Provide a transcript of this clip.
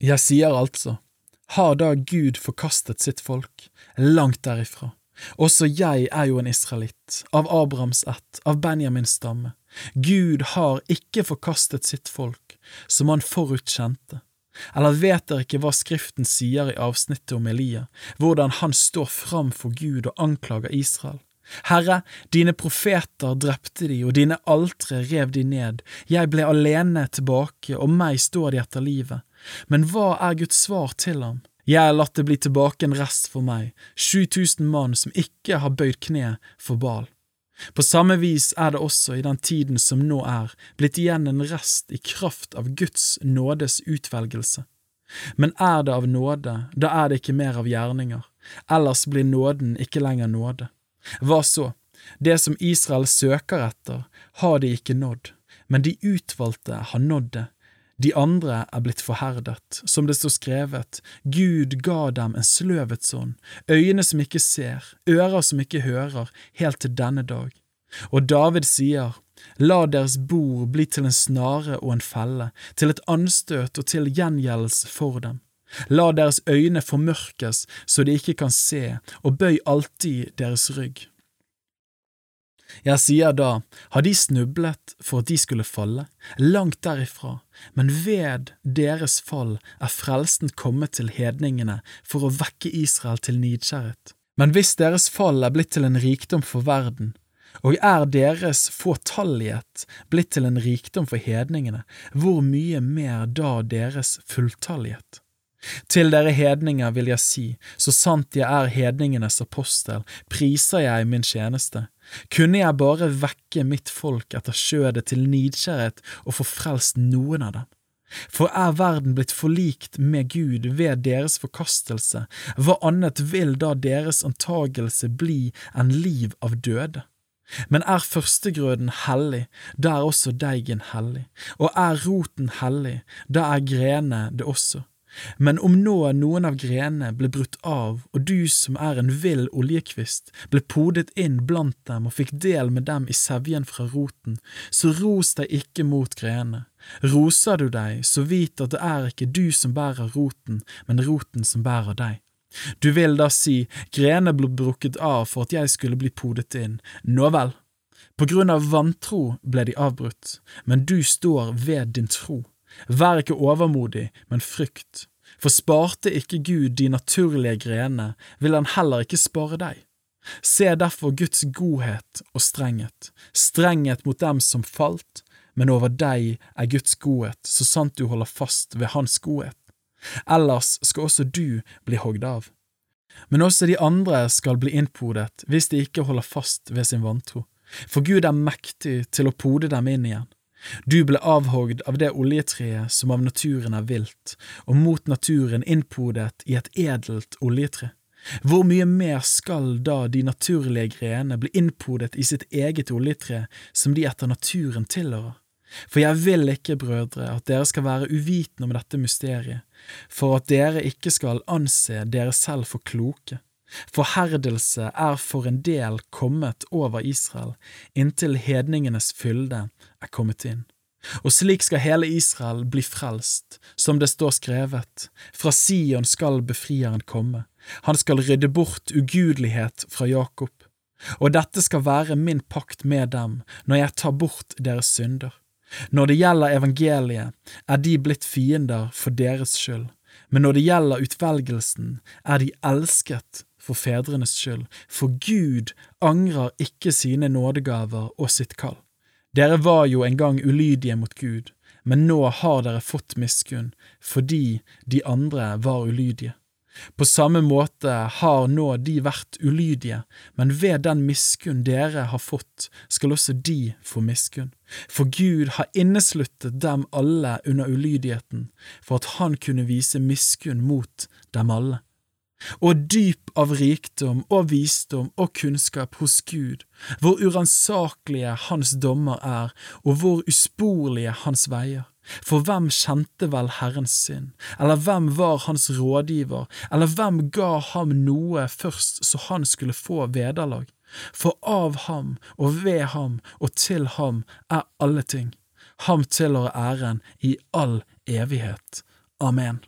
Jeg sier altså, har da Gud forkastet sitt folk? Langt derifra. Også jeg er jo en israelitt, av Abrahams ett, av Benjamins stamme. Gud har ikke forkastet sitt folk, som han forutkjente. Eller vet dere ikke hva Skriften sier i avsnittet om Elia, hvordan han står fram for Gud og anklager Israel? Herre, dine profeter drepte de, og dine altre rev de ned, jeg ble alene tilbake, og meg står de etter livet. Men hva er Guds svar til ham? Jeg har latt det bli tilbake en rest for meg, 7000 mann som ikke har bøyd kne for Bal. På samme vis er det også i den tiden som nå er, blitt igjen en rest i kraft av Guds nådes utvelgelse. Men er det av nåde, da er det ikke mer av gjerninger, ellers blir nåden ikke lenger nåde. Hva så? Det som Israel søker etter, har de ikke nådd, men de utvalgte har nådd det. De andre er blitt forherdet, som det står skrevet, Gud ga dem en sløvets ånd, øyne som ikke ser, ører som ikke hører, helt til denne dag. Og David sier, La deres bord bli til en snare og en felle, til et anstøt og til gjengjeldelse for dem. La deres øyne formørkes så de ikke kan se, og bøy alltid deres rygg. Jeg sier da, har de snublet for at de skulle falle? Langt derifra, men ved deres fall er frelsen kommet til hedningene for å vekke Israel til nidkjærhet. Men hvis deres fall er blitt til en rikdom for verden, og er deres fåtallighet blitt til en rikdom for hedningene, hvor mye mer da deres fulltallighet? Til dere hedninger vil jeg si, så sant jeg er hedningenes apostel, priser jeg min tjeneste. Kunne jeg bare vekke mitt folk etter skjødet til nidkjærhet og få frelst noen av dem? For er verden blitt forlikt med Gud ved deres forkastelse, hva annet vil da deres antagelse bli enn liv av døde? Men er førstegrøden hellig, da er også deigen hellig, og er roten hellig, da er grene det også. Men om nå noen av grenene ble brutt av, og du som er en vill oljekvist, ble podet inn blant dem og fikk del med dem i sevjen fra roten, så ros deg ikke mot grenene. Roser du deg, så vit at det er ikke du som bærer roten, men roten som bærer deg. Du vil da si, grenene ble brukket av for at jeg skulle bli podet inn, nå vel. På grunn av vantro ble de avbrutt, men du står ved din tro. Vær ikke overmodig, men frykt, for sparte ikke Gud de naturlige grenene, vil han heller ikke spare deg. Se derfor Guds godhet og strenghet, strenghet mot dem som falt, men over deg er Guds godhet, så sant du holder fast ved Hans godhet. Ellers skal også du bli hogd av. Men også de andre skal bli innpodet hvis de ikke holder fast ved sin vantro, for Gud er mektig til å pode dem inn igjen. Du ble avhogd av det oljetreet som av naturen er vilt, og mot naturen innpodet i et edelt oljetre. Hvor mye mer skal da de naturlige grenene bli innpodet i sitt eget oljetre som de etter naturen tilhører? For jeg vil ikke, brødre, at dere skal være uvitende om dette mysteriet, for at dere ikke skal anse dere selv for kloke. Forherdelse er for en del kommet over Israel, inntil hedningenes fylde er kommet inn. Og slik skal hele Israel bli frelst, som det står skrevet, fra Sion skal befrieren komme, han skal rydde bort ugudelighet fra Jakob. Og dette skal være min pakt med dem når jeg tar bort deres synder. Når det gjelder evangeliet, er de blitt fiender for deres skyld, men når det gjelder utvelgelsen, er de elsket for fedrenes skyld, for Gud angrer ikke sine nådegaver og sitt kall. Dere var jo en gang ulydige mot Gud, men nå har dere fått miskunn, fordi de andre var ulydige. På samme måte har nå de vært ulydige, men ved den miskunn dere har fått, skal også de få miskunn. For Gud har innesluttet dem alle under ulydigheten, for at Han kunne vise miskunn mot dem alle og dyp av rikdom og visdom og kunnskap hos Gud, hvor uransakelige Hans dommer er, og hvor usporlige Hans veier. For hvem kjente vel Herrens sin, eller hvem var hans rådgiver, eller hvem ga ham noe først så han skulle få vederlag? For av ham og ved ham og til ham er alle ting. Ham tilhører æren i all evighet. Amen.